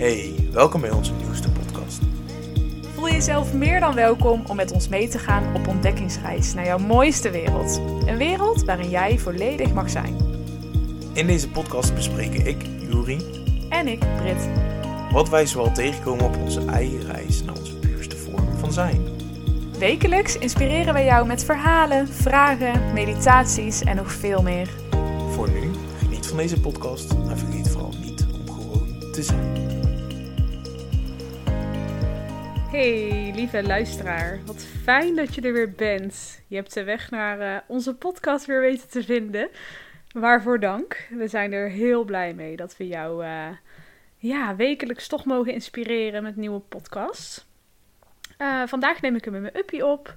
Hey, welkom bij onze nieuwste podcast. Voel jezelf meer dan welkom om met ons mee te gaan op ontdekkingsreis naar jouw mooiste wereld. Een wereld waarin jij volledig mag zijn. In deze podcast bespreken ik, Juri, En ik, Brit. wat wij zoal tegenkomen op onze eigen reis naar onze puurste vorm van zijn. Wekelijks inspireren wij jou met verhalen, vragen, meditaties en nog veel meer. Voor nu, geniet van deze podcast en vergeet vooral niet om gewoon te zijn. Hey, lieve luisteraar. Wat fijn dat je er weer bent. Je hebt de weg naar eh, onze podcast weer weten te vinden. Waarvoor dank. We zijn er heel blij mee dat we jou eh, ja, wekelijks toch mogen inspireren met nieuwe podcasts. Eh, vandaag neem ik hem met mijn uppie op.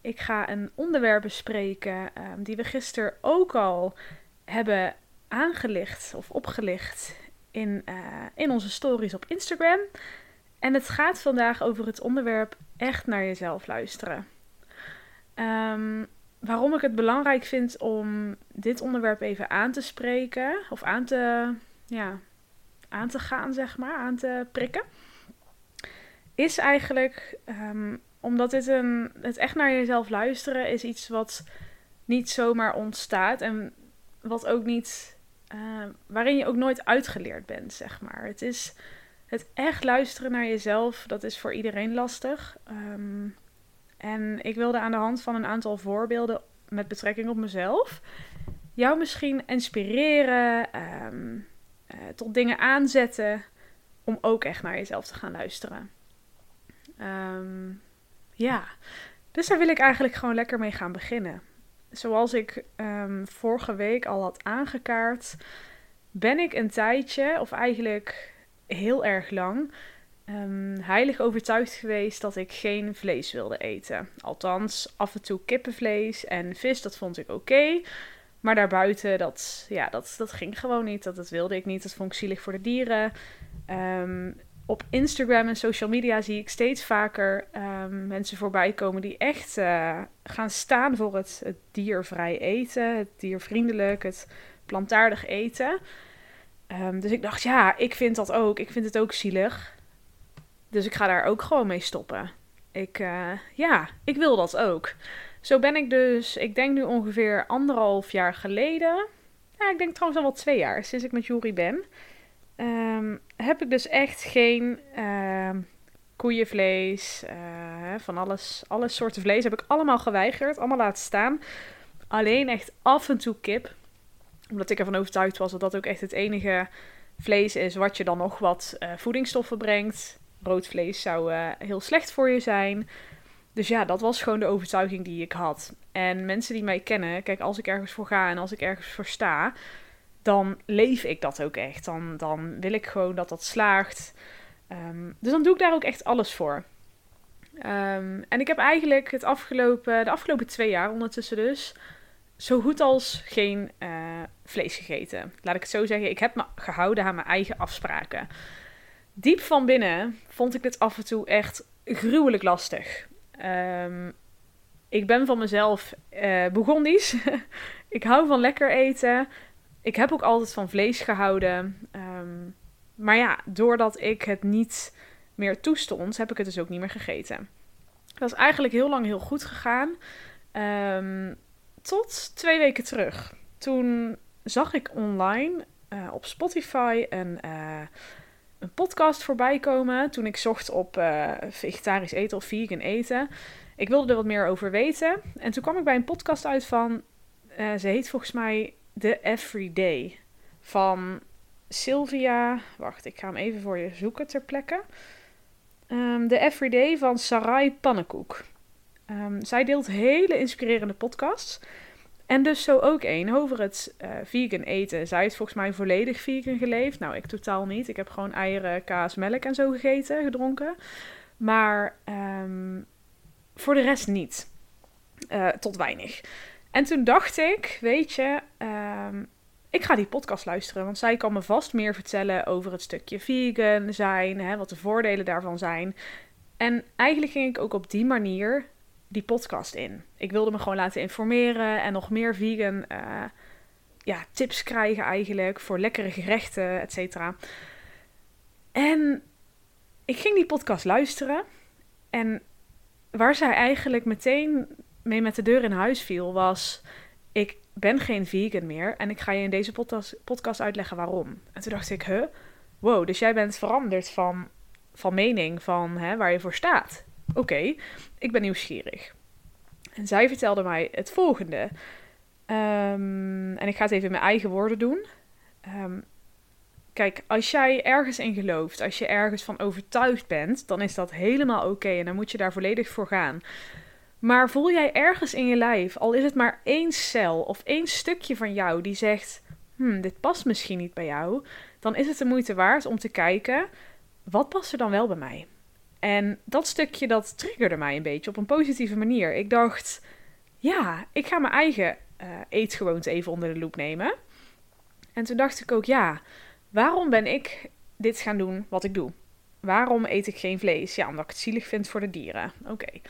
Ik ga een onderwerp bespreken ehm, die we gisteren ook al hebben aangelicht of opgelicht in, in onze stories op Instagram. En het gaat vandaag over het onderwerp echt naar jezelf luisteren. Ehm, waarom ik het belangrijk vind om dit onderwerp even aan te spreken, of aan te, ja, aan te gaan, zeg maar, aan te prikken, is eigenlijk ehm, omdat dit een, het echt naar jezelf luisteren is iets wat niet zomaar ontstaat en wat ook niet, eh, waarin je ook nooit uitgeleerd bent, zeg maar. Het is het echt luisteren naar jezelf, dat is voor iedereen lastig. Ehm, en ik wilde aan de hand van een aantal voorbeelden met betrekking op mezelf jou misschien inspireren, eh, tot dingen aanzetten om ook echt naar jezelf te gaan luisteren. Ehm, ja, dus daar wil ik eigenlijk gewoon lekker mee gaan beginnen. Zoals ik vorige week al had aangekaart, ben ik een tijdje, of eigenlijk heel erg lang, ehm, heilig overtuigd geweest dat ik geen vlees wilde eten. Althans, af en toe kippenvlees en vis, dat vond ik oké. Maar daarbuiten, dat, ja, dat, dat ging gewoon niet. Dat, dat wilde ik niet. Dat vond ik zielig voor de dieren. Ehm, op Instagram en social media zie ik steeds vaker ehm, mensen voorbij komen die echt eh, gaan staan voor het, het diervrij eten, het diervriendelijk, het plantaardig eten. Ehm, dus ik dacht, ja, ik vind dat ook. Ik vind het ook zielig. Dus ik ga daar ook gewoon mee stoppen. Ik, eh, ja, ik wil dat ook. Zo ben ik dus, ik denk nu ongeveer anderhalf jaar geleden. Ja, ik denk trouwens al wel twee jaar sinds ik met Jury ben. Ehm, heb ik dus echt geen ehm, koeienvlees, eh, van alles, alle soorten vlees heb ik allemaal geweigerd, allemaal laten staan. Alleen echt af en toe kip, omdat ik ervan overtuigd was dat dat ook echt het enige vlees is wat je dan nog wat eh, voedingsstoffen brengt. Rood vlees zou eh, heel slecht voor je zijn. Dus ja, dat was gewoon de overtuiging die ik had. En mensen die mij kennen, kijk, als ik ergens voor ga en als ik ergens voor sta, dan leef ik dat ook echt. Dan, dan wil ik gewoon dat dat slaagt. Ehm, dus dan doe ik daar ook echt alles voor. Ehm, en ik heb eigenlijk het afgelopen, de afgelopen twee jaar ondertussen dus zo goed als geen eh, vlees gegeten. Laat ik het zo zeggen, ik heb me gehouden aan mijn eigen afspraken. Diep van binnen vond ik dit af en toe echt gruwelijk lastig. Ehm, ik ben van mezelf uh, Bourgondisch. ik hou van lekker eten. Ik heb ook altijd van vlees gehouden. Um, maar ja, doordat ik het niet meer toestond, heb ik het dus ook niet meer gegeten. Dat is eigenlijk heel lang heel goed gegaan. Um, tot twee weken terug. Toen zag ik online uh, op Spotify een, uh, een podcast voorbij komen. Toen ik zocht op uh, vegetarisch eten of vegan eten. Ik wilde er wat meer over weten. En toen kwam ik bij een podcast uit van. ze heet volgens mij The Everyday. Van Sylvia. Wacht, ik ga hem even voor je zoeken ter plekke. Um, The Everyday van Sarai Pannenkoek. Um, zij deelt hele inspirerende podcasts. En dus zo ook één over het uh, vegan eten. Zij heeft volgens mij volledig vegan geleefd. Nou, ik totaal niet. Ik heb gewoon eieren, kaas, melk en zo gegeten, gedronken. Maar um, voor de rest niet. Uh, tot weinig. En toen dacht ik, weet je, um, ik ga die podcast luisteren. Want zij kan me vast meer vertellen over het stukje vegan zijn, hè, wat de voordelen daarvan zijn. En eigenlijk ging ik ook op die manier die podcast in. Ik wilde me gewoon laten informeren en nog meer vegan uh, ja, tips krijgen eigenlijk voor lekkere gerechten, et cetera. En ik ging die podcast luisteren. En waar zij eigenlijk meteen mee met de deur in huis viel, was: Ik ben geen vegan meer. En ik ga je in deze podcast uitleggen waarom. En toen dacht ik: Huh? Wow, dus jij bent veranderd van, van mening, van hè, waar je voor staat. Oké, ik ben nieuwsgierig. En zij vertelde mij het volgende. Ehm, en ik ga het even in mijn eigen woorden doen. Ehm, kijk, als jij ergens in gelooft, als je ergens van overtuigd bent, dan is dat helemaal oké en dan moet je daar volledig voor gaan. Maar voel jij ergens in je lijf, al is het maar één cel of één stukje van jou die zegt: hmm, dit past misschien niet bij jou, dan is het de moeite waard om te kijken: wat past er dan wel bij mij? En dat stukje dat triggerde mij een beetje op een positieve manier. Ik dacht: ja, ik ga mijn eigen uh, eetgewoonte even onder de loep nemen. En toen dacht ik ook: ja, waarom ben ik dit gaan doen wat ik doe? Waarom eet ik geen vlees? Ja, omdat ik het zielig vind voor de dieren. Oké.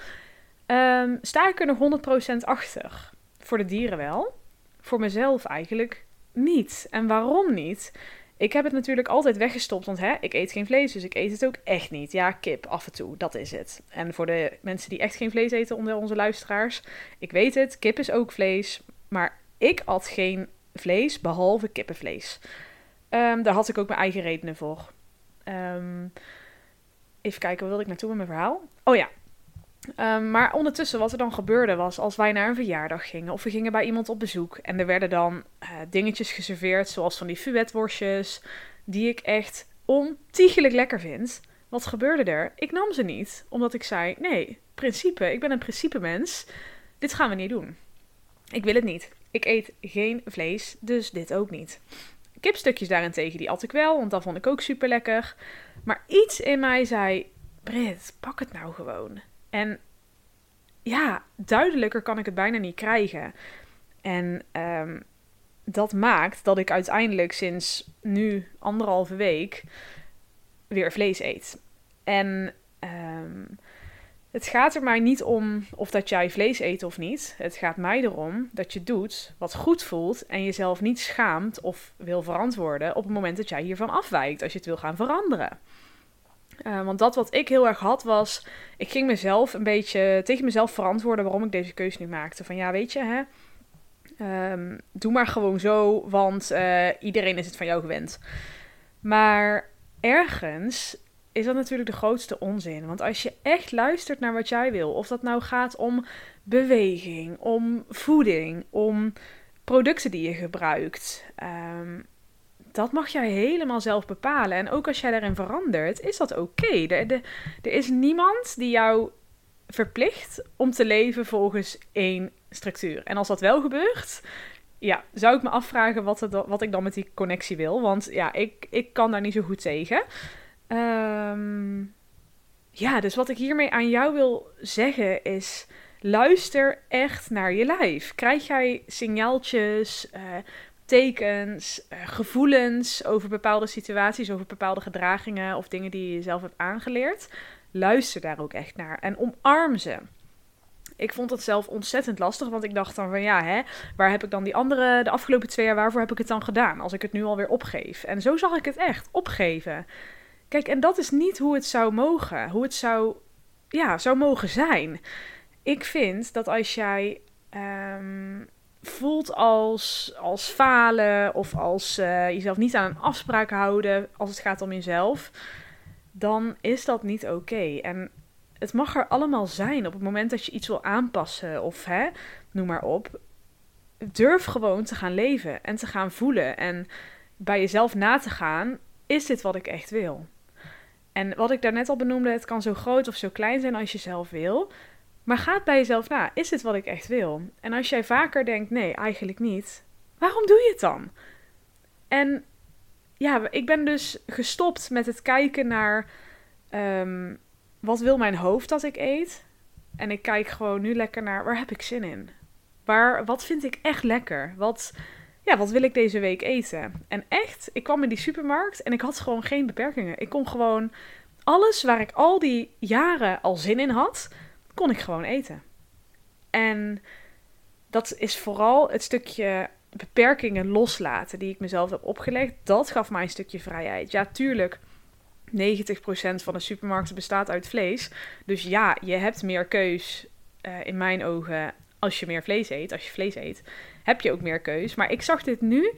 Ehm, sta ik er nog 100% achter? Voor de dieren wel. Voor mezelf eigenlijk niet. En waarom niet? Ik heb het natuurlijk altijd weggestopt, want hè, ik eet geen vlees, dus ik eet het ook echt niet. Ja, kip af en toe, dat is het. En voor de mensen die echt geen vlees eten onder onze luisteraars, ik weet het, kip is ook vlees, maar ik at geen vlees behalve kippenvlees. Um, daar had ik ook mijn eigen redenen voor. Um, even kijken, waar wilde ik naartoe met mijn verhaal? Oh ja, Um, maar ondertussen, wat er dan gebeurde was, als wij naar een verjaardag gingen of we gingen bij iemand op bezoek en er werden dan uh, dingetjes geserveerd, zoals van die fuetworstjes, die ik echt ontiegelijk lekker vind. Wat gebeurde er? Ik nam ze niet, omdat ik zei: nee, principe, ik ben een principe mens. Dit gaan we niet doen. Ik wil het niet. Ik eet geen vlees, dus dit ook niet. Kipstukjes daarentegen, die at ik wel, want dat vond ik ook super lekker. Maar iets in mij zei: Brit, pak het nou gewoon. En ja, duidelijker kan ik het bijna niet krijgen. En um, dat maakt dat ik uiteindelijk sinds nu anderhalve week weer vlees eet. En um, het gaat er mij niet om of dat jij vlees eet of niet. Het gaat mij erom dat je doet wat goed voelt en jezelf niet schaamt of wil verantwoorden op het moment dat jij hiervan afwijkt, als je het wil gaan veranderen. Uh, want dat wat ik heel erg had was, ik ging mezelf een beetje tegen mezelf verantwoorden waarom ik deze keuze nu maakte. Van ja, weet je, hè, um, doe maar gewoon zo, want uh, iedereen is het van jou gewend. Maar ergens is dat natuurlijk de grootste onzin. Want als je echt luistert naar wat jij wil, of dat nou gaat om beweging, om voeding, om producten die je gebruikt, um, dat mag jij helemaal zelf bepalen. En ook als jij daarin verandert, is dat oké. Er, er is niemand die jou verplicht om te leven volgens één structuur. En als dat wel gebeurt, ja, zou ik me afvragen wat, het, wat ik dan met die connectie wil. Want ja, ik, ik kan daar niet zo goed tegen. Um, ja, dus wat ik hiermee aan jou wil zeggen is. Luister echt naar je lijf. Krijg jij signaaltjes, uh, tekens, uh, gevoelens over bepaalde situaties, over bepaalde gedragingen of dingen die je zelf hebt aangeleerd. Luister daar ook echt naar en omarm ze. Ik vond het zelf ontzettend lastig, want ik dacht dan van ja, hè, waar heb ik dan die andere, de afgelopen twee jaar, waarvoor heb ik het dan gedaan als ik het nu alweer opgeef? En zo zag ik het echt, opgeven. Kijk, en dat is niet hoe het zou mogen, hoe het zou, ja, zou mogen zijn. Ik vind dat als jij um, voelt als, als falen of als uh, jezelf niet aan een afspraak houden als het gaat om jezelf, dan is dat niet oké. En het mag er allemaal zijn op het moment dat je iets wil aanpassen of hè, noem maar op. Durf gewoon te gaan leven en te gaan voelen en bij jezelf na te gaan: is dit wat ik echt wil? En wat ik daarnet al benoemde, het kan zo groot of zo klein zijn als je zelf wil. Maar ga bij jezelf na. Is dit wat ik echt wil? En als jij vaker denkt, nee, eigenlijk niet. Waarom doe je het dan? En ja, ik ben dus gestopt met het kijken naar um, wat wil mijn hoofd dat ik eet. En ik kijk gewoon nu lekker naar waar heb ik zin in? Waar, wat vind ik echt lekker? Wat, ja, wat wil ik deze week eten? En echt, ik kwam in die supermarkt en ik had gewoon geen beperkingen. Ik kon gewoon alles waar ik al die jaren al zin in had, kon ik gewoon eten. En dat is vooral het stukje beperkingen loslaten die ik mezelf heb opgelegd. Dat gaf mij een stukje vrijheid. Ja, tuurlijk 90% van de supermarkten bestaat uit vlees. Dus ja, je hebt meer keus eh, in mijn ogen als je meer vlees eet. Als je vlees eet, heb je ook meer keus. Maar ik zag dit nu,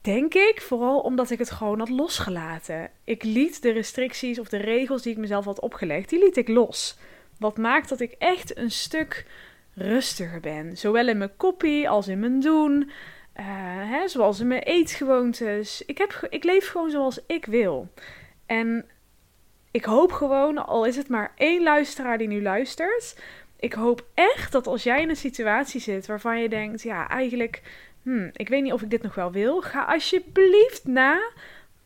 denk ik, vooral omdat ik het gewoon had losgelaten. Ik liet de restricties of de regels die ik mezelf had opgelegd, die liet ik los. Wat maakt dat ik echt een stuk rustiger ben. Zowel in mijn koppie als in mijn doen. Uh, hè, zoals in mijn eetgewoontes. Ik, heb, ik leef gewoon zoals ik wil. En ik hoop gewoon, al is het maar één luisteraar die nu luistert. Ik hoop echt dat als jij in een situatie zit waarvan je denkt: ja, eigenlijk, hmm, ik weet niet of ik dit nog wel wil. Ga alsjeblieft na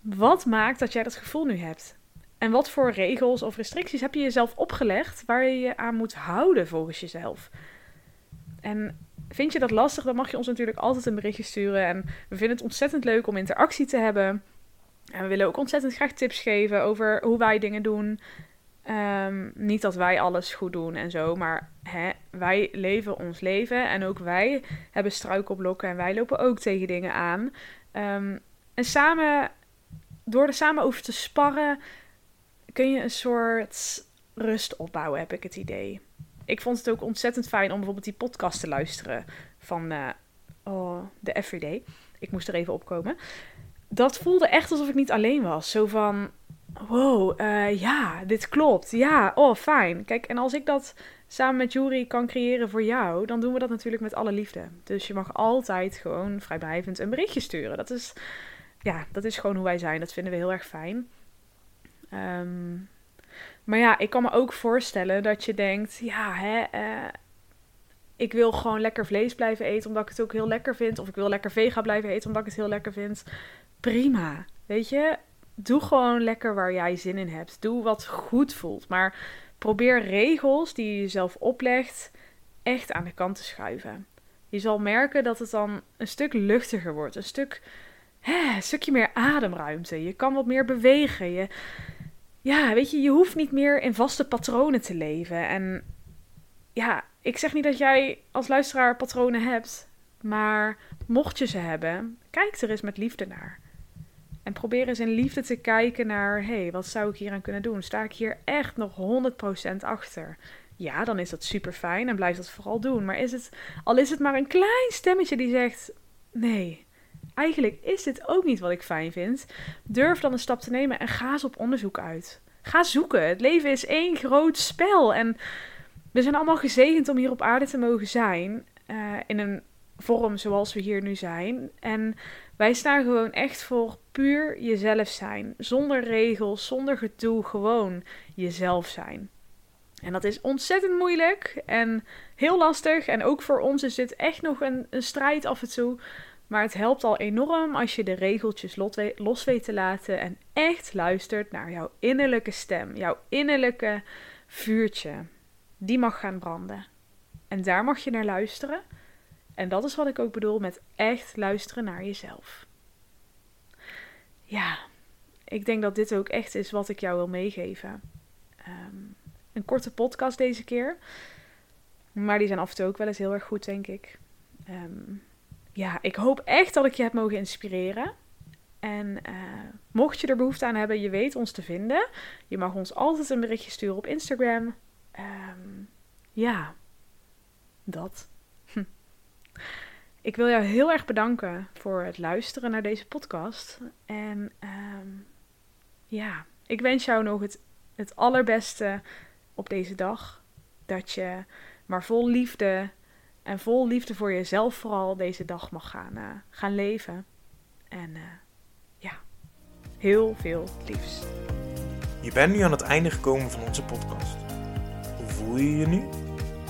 wat maakt dat jij dat gevoel nu hebt. En wat voor regels of restricties heb je jezelf opgelegd waar je je aan moet houden volgens jezelf? En vind je dat lastig, dan mag je ons natuurlijk altijd een berichtje sturen. En we vinden het ontzettend leuk om interactie te hebben. En we willen ook ontzettend graag tips geven over hoe wij dingen doen. Ehm, niet dat wij alles goed doen en zo, maar hè, wij leven ons leven. En ook wij hebben struikelblokken en wij lopen ook tegen dingen aan. Ehm, en samen, door er samen over te sparren, kun je een soort rust opbouwen, heb ik het idee ik vond het ook ontzettend fijn om bijvoorbeeld die podcast te luisteren van uh, oh, de Everyday. Ik moest er even opkomen. Dat voelde echt alsof ik niet alleen was. Zo van, wow, uh, ja, dit klopt. Ja, oh, fijn. Kijk, en als ik dat samen met Jury kan creëren voor jou, dan doen we dat natuurlijk met alle liefde. Dus je mag altijd gewoon vrijblijvend een berichtje sturen. Dat is, ja, dat is gewoon hoe wij zijn. Dat vinden we heel erg fijn. Um, maar ja, ik kan me ook voorstellen dat je denkt, ja, hè, uh, ik wil gewoon lekker vlees blijven eten omdat ik het ook heel lekker vind. Of ik wil lekker vega blijven eten omdat ik het heel lekker vind. Prima, weet je. Doe gewoon lekker waar jij zin in hebt. Doe wat goed voelt. Maar probeer regels die je jezelf oplegt echt aan de kant te schuiven. Je zal merken dat het dan een stuk luchtiger wordt. Een stuk, hè, een stukje meer ademruimte. Je kan wat meer bewegen. Je, ja, weet je, je hoeft niet meer in vaste patronen te leven. En ja, ik zeg niet dat jij als luisteraar patronen hebt, maar mocht je ze hebben, kijk er eens met liefde naar. En probeer eens in liefde te kijken naar, hé, hey, wat zou ik hier aan kunnen doen? Sta ik hier echt nog 100% achter? Ja, dan is dat super fijn en blijf dat vooral doen. Maar is het, al is het maar een klein stemmetje die zegt, nee, eigenlijk is dit ook niet wat ik fijn vind. Durf dan een stap te nemen en ga eens op onderzoek uit. Ga zoeken. Het leven is één groot spel. En we zijn allemaal gezegend om hier op aarde te mogen zijn. Uh, in een vorm zoals we hier nu zijn. En wij staan gewoon echt voor puur jezelf zijn. Zonder regels, zonder gedoe. Gewoon jezelf zijn. En dat is ontzettend moeilijk en heel lastig. En ook voor ons is dit echt nog een, een strijd af en toe. Maar het helpt al enorm als je de regeltjes los weet te laten en echt luistert naar jouw innerlijke stem, jouw innerlijke vuurtje. Die mag gaan branden. En daar mag je naar luisteren. En dat is wat ik ook bedoel met echt luisteren naar jezelf. Ja, ik denk dat dit ook echt is wat ik jou wil meegeven. Ehm, een korte podcast deze keer. Maar die zijn af en toe ook wel eens heel erg goed, denk ik. Um, ja, ik hoop echt dat ik je heb mogen inspireren. En uh, mocht je er behoefte aan hebben, je weet ons te vinden. Je mag ons altijd een berichtje sturen op Instagram. Um, ja, dat. Hm. Ik wil jou heel erg bedanken voor het luisteren naar deze podcast. En um, ja, ik wens jou nog het, het allerbeste op deze dag. Dat je maar vol liefde en vol liefde voor jezelf vooral deze dag mag gaan, uh, gaan leven. En uh, ja, heel veel liefs. Je bent nu aan het einde gekomen van onze podcast. Hoe voel je je nu?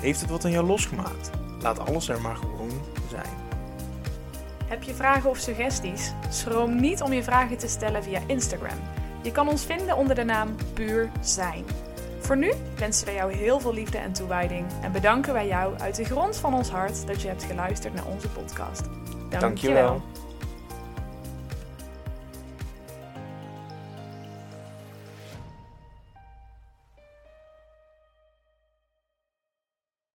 Heeft het wat aan jou losgemaakt? Laat alles er maar gewoon zijn. Heb je vragen of suggesties? Schroom niet om je vragen te stellen via Instagram. Je kan ons vinden onder de naam Puur Zijn. Voor nu wensen wij jou heel veel liefde en toewijding en bedanken wij jou uit de grond van ons hart dat je hebt geluisterd naar onze podcast. Dank je wel.